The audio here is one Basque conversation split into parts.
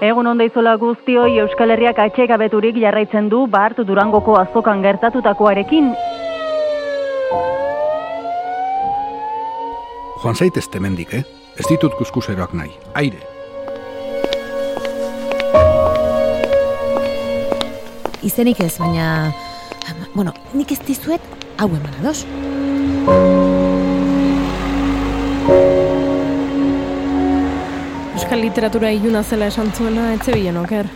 Egun onda izola guztioi Euskal Herriak atxegabeturik jarraitzen du Bart Durangoko azokan gertatutakoarekin. Joan zaitez temendik, eh? Ez ditut kuskuseroak nahi. Aire. Izenik ez, baina... Bueno, nik ez dizuet hau eman ados. Literatura iluna zela esan zuena, etze bilen oker.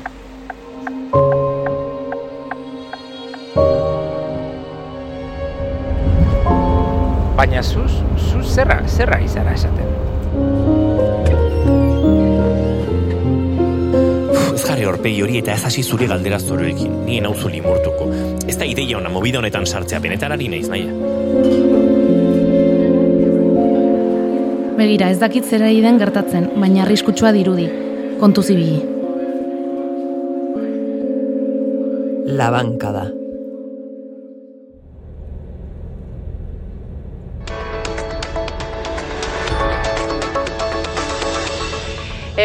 Baina zuz, zuz zerra, zerra izara esaten. Ez jarri horpegi hori eta ez hasi zure galdera zoroekin, nien auzu limurtuko. Ez da ideia ona movida honetan sartzea, benetan ari naiz naia. Begira, ez dakit zera den gertatzen, baina arriskutsua dirudi. Kontu zibili. La bancada.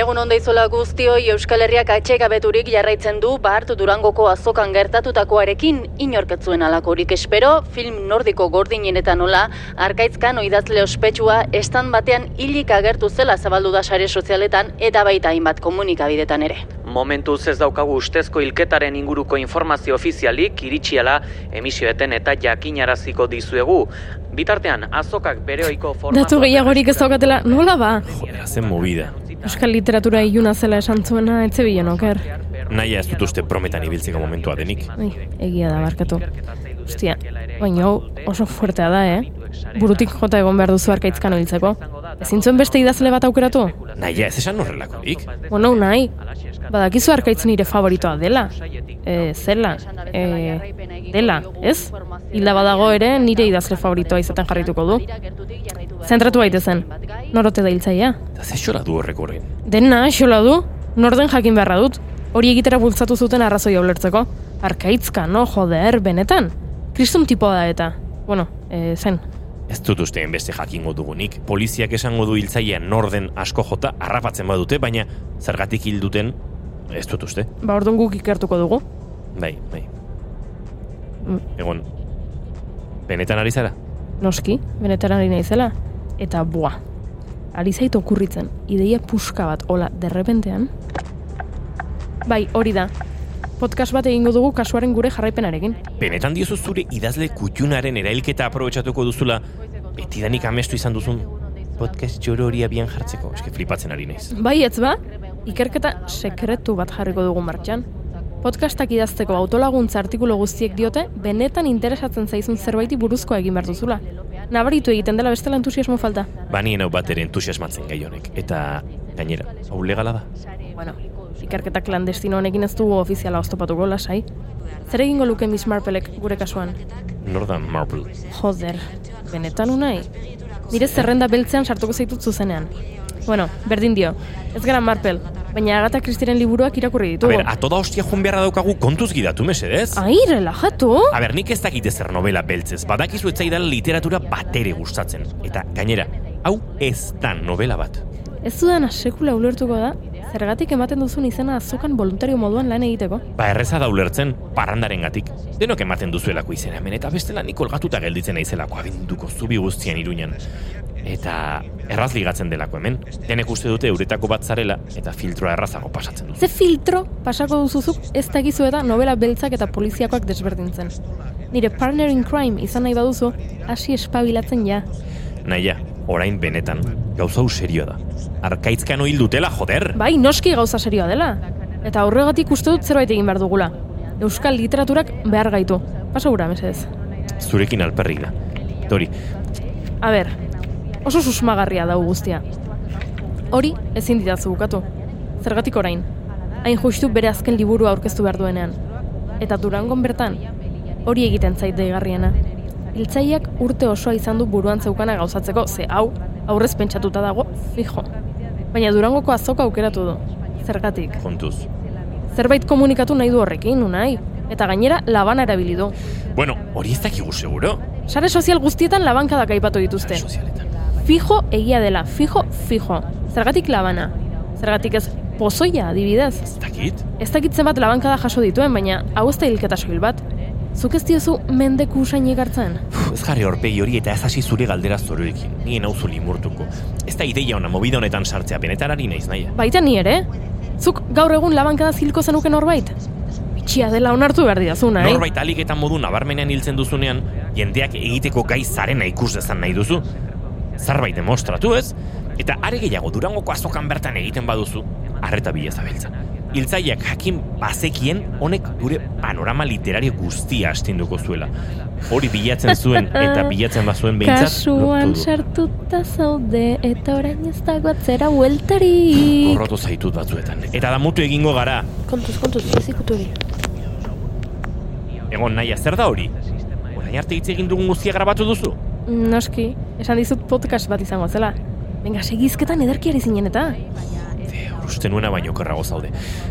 Egun onda izola guztioi Euskal Herriak atxegabeturik jarraitzen du Bart Durangoko azokan gertatutakoarekin inorketzuen alakorik espero, film nordiko gordinenetan nola, arkaitzkan oidazle ospetsua estan batean hilik agertu zela zabaldu da sare sozialetan eta baita hainbat komunikabidetan ere. Momentuz ez daukagu ustezko hilketaren inguruko informazio ofizialik iritsiala emisioeten eta jakinaraziko dizuegu. Bitartean, azokak bere oiko formatu... Datu gehiagorik ez daukatela, nola ba? Joder, zen movida. Euskal literatura iluna zela esan zuena, etze bilen oker. Naia ez dut uste prometan ibiltzeko momentua denik. Ai, egia da, barkatu. Ostia, baina oso fuertea da, eh? Burutik jota egon behar duzu arkaitzkan hiltzeko. Ezin zuen beste idazle bat aukeratu? Naia ez esan horrelakorik. Bueno, nahi. Badakizu arkaitz nire favoritoa dela. E, zela. E, dela, ez? Hilda badago ere nire idazle favoritoa izaten jarrituko du. Zentratu zen. Norote da hiltzaia? Eta ze xola du horrek horrein. Dena, xola du. Norden jakin beharra dut. Hori egitera bultzatu zuten arrazoi ulertzeko. Arkaitzka, no, joder, benetan. Kristum tipoa da eta. Bueno, e, zen. Ez dut usteen beste jakingo dugunik. Poliziak esango du hiltzaia norden asko jota harrapatzen badute, baina zergatik hil duten ez dut uste. Ba, orduan guk ikertuko dugu. Bai, bai. Mm. Egon, benetan ari zara? Noski, benetan ari naizela. Eta, bua, ari zait okurritzen, ideia puska bat, hola, derrepentean. Bai, hori da. Podcast bat egingo dugu kasuaren gure jarraipenarekin. Benetan diozu zure idazle kutxunaren erailketa aprobetsatuko duzula, betidanik amestu izan duzun podcast txoro hori abian jartzeko, eske flipatzen ari naiz. Bai, ez ba? Ikerketa sekretu bat jarriko dugu martxan. Podcastak idazteko autolaguntza artikulu guztiek diote, benetan interesatzen zaizun zerbaiti buruzkoa egin behar duzula. Nabaritu egiten dela bestela entusiasmo falta. Banien hau bat ere entusiasmatzen gai honek, eta gainera, hau legala da. Bueno, ikerketa klandestino honekin ez dugu ofiziala oztopatuko lasai. Zer egingo luke Miss Marplek gure kasuan? Nordan Marple. Joder, benetan unai? Nire zerrenda beltzean sartuko zaitut zuzenean. Bueno, berdin dio, ez gara Marpel, baina Agatha Christieren liburuak irakurri A ditugu. ber, a toda hostia joan beharra daukagu kontuz gidatu, mesedez? Ai, relajatu! A ber, nik ez dakit ezer novela beltzez, badakizu ez zaidan literatura batere gustatzen. Eta gainera, hau ez da novela bat. Ez dudan sekula ulertuko da, zergatik ematen duzun izena azokan voluntario moduan lan egiteko. Ba erreza da ulertzen, parrandaren gatik. Denok ematen duzuelako izena hemen, eta bestela nik olgatuta gelditzen naizelako abenduko zubi guztian iruñan. Eta erraz ligatzen delako hemen. Denek uste dute euretako bat zarela, eta filtroa errazago pasatzen duzu. Ze filtro pasako duzuzuk ez dakizu eta novela beltzak eta poliziakoak desberdintzen. Nire partner in crime izan nahi baduzu, hasi espabilatzen ja. Naia, orain benetan, gauza serioa da. Arkaitzkan hil dutela, joder! Bai, noski gauza serioa dela. Eta horregatik uste dut zerbait egin behar dugula. Euskal literaturak behar gaitu. Pasa gura, mesedez. Zurekin alperrik da. Tori, A ber, oso susmagarria dau guztia. Hori ezin didazu bukatu. Zergatik orain. Hain justu bere azken liburu aurkeztu behar duenean. Eta Durangon bertan, hori egiten zait deigarriena. Hiltzaileak urte osoa izan du buruan zeukana gauzatzeko, ze hau, aurrez pentsatuta dago, fijo. Baina Durangoko azoka aukeratu du. Zergatik. kontuz. Zerbait komunikatu nahi du horrekin, unai. Eta gainera labana erabili du. Bueno, hori ez dakigu seguro. Sare sozial guztietan labankadak aipatu dituzte. Sozialetan. Fijo egia dela, fijo, fijo. Zergatik labana? Zergatik ez Pozoia, adibidez. Ez dakit? Ez dakit zenbat labankada jaso dituen, baina hau ez da hilketa soil bat. Zuk ez diozu mendeku usainik hartzen? Uf, ez jarri horpegi hori eta ez hasi zure galdera zoroekin. Nien hau limurtuko. Ez da ideia ona mobida honetan sartzea, benetan ari naiz nahi. Baita ni ere? Zuk gaur egun labankada zilko zenuke norbait? Bitxia dela onartu behar didazu, nahi? Norbait alik eta modu nabarmenean hiltzen duzunean, jendeak egiteko gai zarena ikus dezan nahi duzu. Zarbait demostratu ez? Eta are gehiago durangoko azokan bertan egiten baduzu, arreta bila zabiltza. Hiltzaileak jakin bazekien honek gure panorama literario guztia astinduko zuela. Hori bilatzen zuen eta bilatzen bazuen behintzat Kasuan sartuta zaude eta orain ez dago atzera hueltarik. Gorrotu zaitut batzuetan. Eta damutu egingo gara. Kontuz, kontuz, ez. Egon naia zer da hori? Orain arte hitz egin dugun guztia grabatu duzu? Noski, esan dizut podcast bat izango zela. Venga, segizketan ederkiari zinen eta. uste nuena baino okerrago zaude.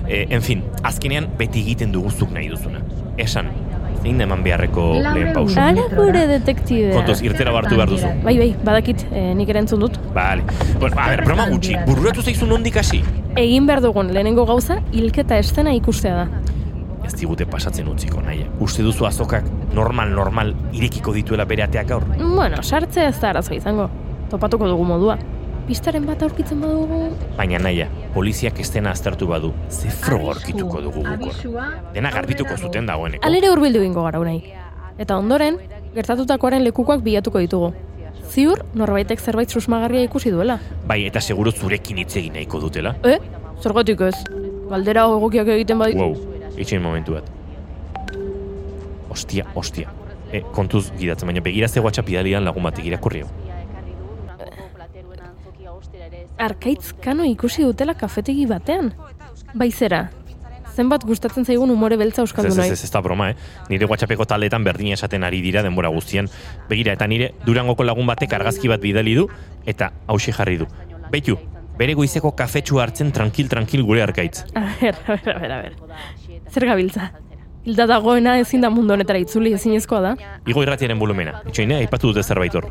E, en fin, azkenean beti egiten duguzuk nahi duzuna. Esan, zein da eman beharreko lehen pausa. Ara gure detektibe. Kontuz, irtera bartu behar duzu. Bai, bai, badakit, eh, nik ere entzun dut. Vale. Bueno, a ber, broma gutxi, bururatu zaizu nondik hasi. Egin behar dugun lehenengo gauza, hilketa estena ikustea da. Ez digute pasatzen utziko nahi. Uste duzu azokak normal, normal irekiko dituela bere ateak gaur. Bueno, sartzea ez da arazoa izango. Topatuko dugu modua. Pistaren bat aurkitzen badugu... Baina naia, poliziak estena aztertu badu, ze froga aurkituko dugu gukor. Dena garbituko zuten dagoeneko. Alere hurbildu egingo gara unai. Eta ondoren, gertatutakoaren lekukoak bilatuko ditugu. Ziur, norbaitek zerbait susmagarria ikusi duela. Bai, eta seguru zurekin hitz egin nahiko dutela. Eh? Zergatik ez? Galdera egokiak egiten bai... Wow, itxen momentu bat. Ostia, ostia. E, kontuz gidatzen, baina begira ze WhatsApp idalian lagun batik irakurri hau. Arkaitz kano ikusi dutela kafetegi batean. Baizera, zenbat gustatzen zaigun umore beltza Ez, euskaldun ez, nahi. ez, ez da broma, eh? Nire WhatsAppeko taldeetan berdina esaten ari dira denbora guztian. Begira, eta nire durangoko lagun batek argazki bat bidali du, eta hausi jarri du. Beitu, bere goizeko kafetxu hartzen tranquil-tranquil gure arkaitz. A ber, a ber, a ber, a ber. Zer gabiltza? Hilda dagoena ezin da mundu honetara itzuli ezinezkoa da. Igo irratiaren volumena. Itxoine, aipatu dute zerbait hor.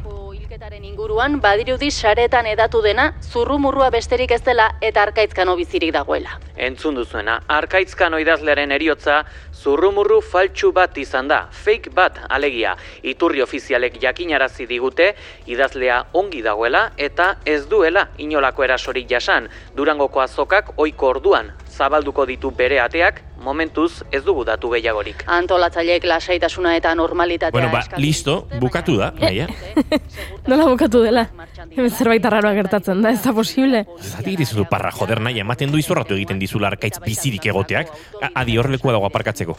Hilketaren inguruan badirudi saretan edatu dena zurrumurrua besterik ez dela eta arkaitzkano bizirik dagoela. Entzun duzuena, arkaitzkano idazlearen eriotza zurrumurru faltsu bat izan da, fake bat alegia. Iturri ofizialek jakinarazi digute, idazlea ongi dagoela eta ez duela inolako erasorik jasan. Durangoko azokak oiko orduan zabalduko ditu bere ateak, momentuz ez dugu datu gehiagorik. Antolatzaileek lasaitasuna eta normalitatea Bueno, ba, listo, bukatu da, naia. Nola bukatu dela? Hemen zerbait arraroa gertatzen da, ez da posible. Zati irizu parra, joder nahi, ematen du izorratu egiten dizula arkaitz bizirik egoteak, A- adi horrelekua dago aparkatzeko.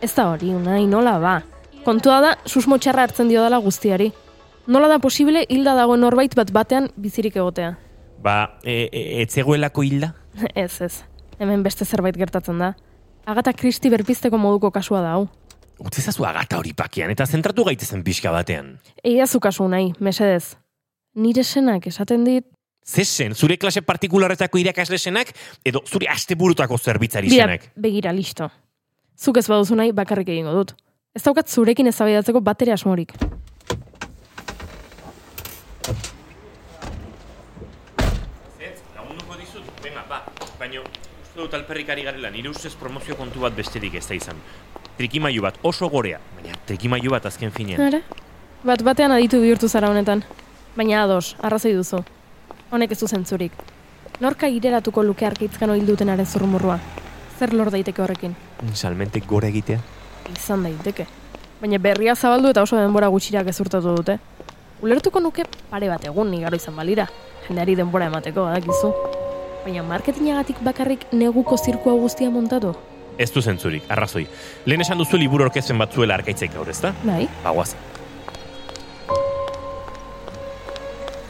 Ez da hori, unai, nola ba. Kontua da, susmo txarra hartzen dio dela guztiari. Nola da posible hilda dagoen norbait bat batean bizirik egotea? Ba, e, e, etzegoelako hilda? ez, ez. Hemen beste zerbait gertatzen da. Agata Kristi berpizteko moduko kasua da hau. Utzezazu agata hori pakean, eta zentratu gaitezen pixka batean. Eidazu kasu nahi, mesedez. Nire senak esaten dit, Zesen, zure klase partikularretako irakasle senak, edo zure asteburutako zerbitzari bira, senak. begira, listo. Zuk ez baduzu nahi, bakarrik egingo dut. Ez daukat zurekin eztabaidatzeko batere asmorik. Ez, lagunduko dizut, venga, ba, baino, uste dut alperrikari garela, nire ustez promozio kontu bat besterik ez da izan. Trikimailu bat oso gorea, baina trikimailu bat azken finean. Ara? Bat batean aditu bihurtu zara honetan. Baina ados, arrazoi duzu. Honek ez du zentzurik. Norka ireratuko luke arkaitzkano hildutenaren zurrumurrua. Zer lor daiteke horrekin? Salmentek gora egitea? Izan daiteke. Baina berria zabaldu eta oso denbora gutxira gezurtatu dute. Ulertuko nuke pare bat egun igaro izan balira. Jendeari denbora emateko, badakizu. Baina marketingagatik bakarrik neguko zirkua guztia montatu. Ez du zentzurik, arrazoi. Lehen esan duzu liburu orkezen bat zuela arkaitzek gaur, ezta? Bai? Bagoaz.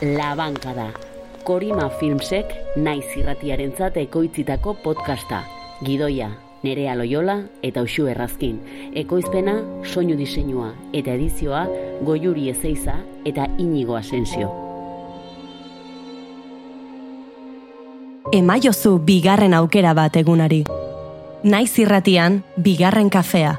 La Bankada. Korima Filmsek naiz irratiarentzat ekoitzitako podcasta. Gidoia, Nerea Loyola eta Uxu Errazkin. Ekoizpena, soinu diseinua eta edizioa Goiuri Ezeiza eta Inigo Asensio. emaiozu bigarren aukera bat egunari. Naiz irratian, bigarren kafea.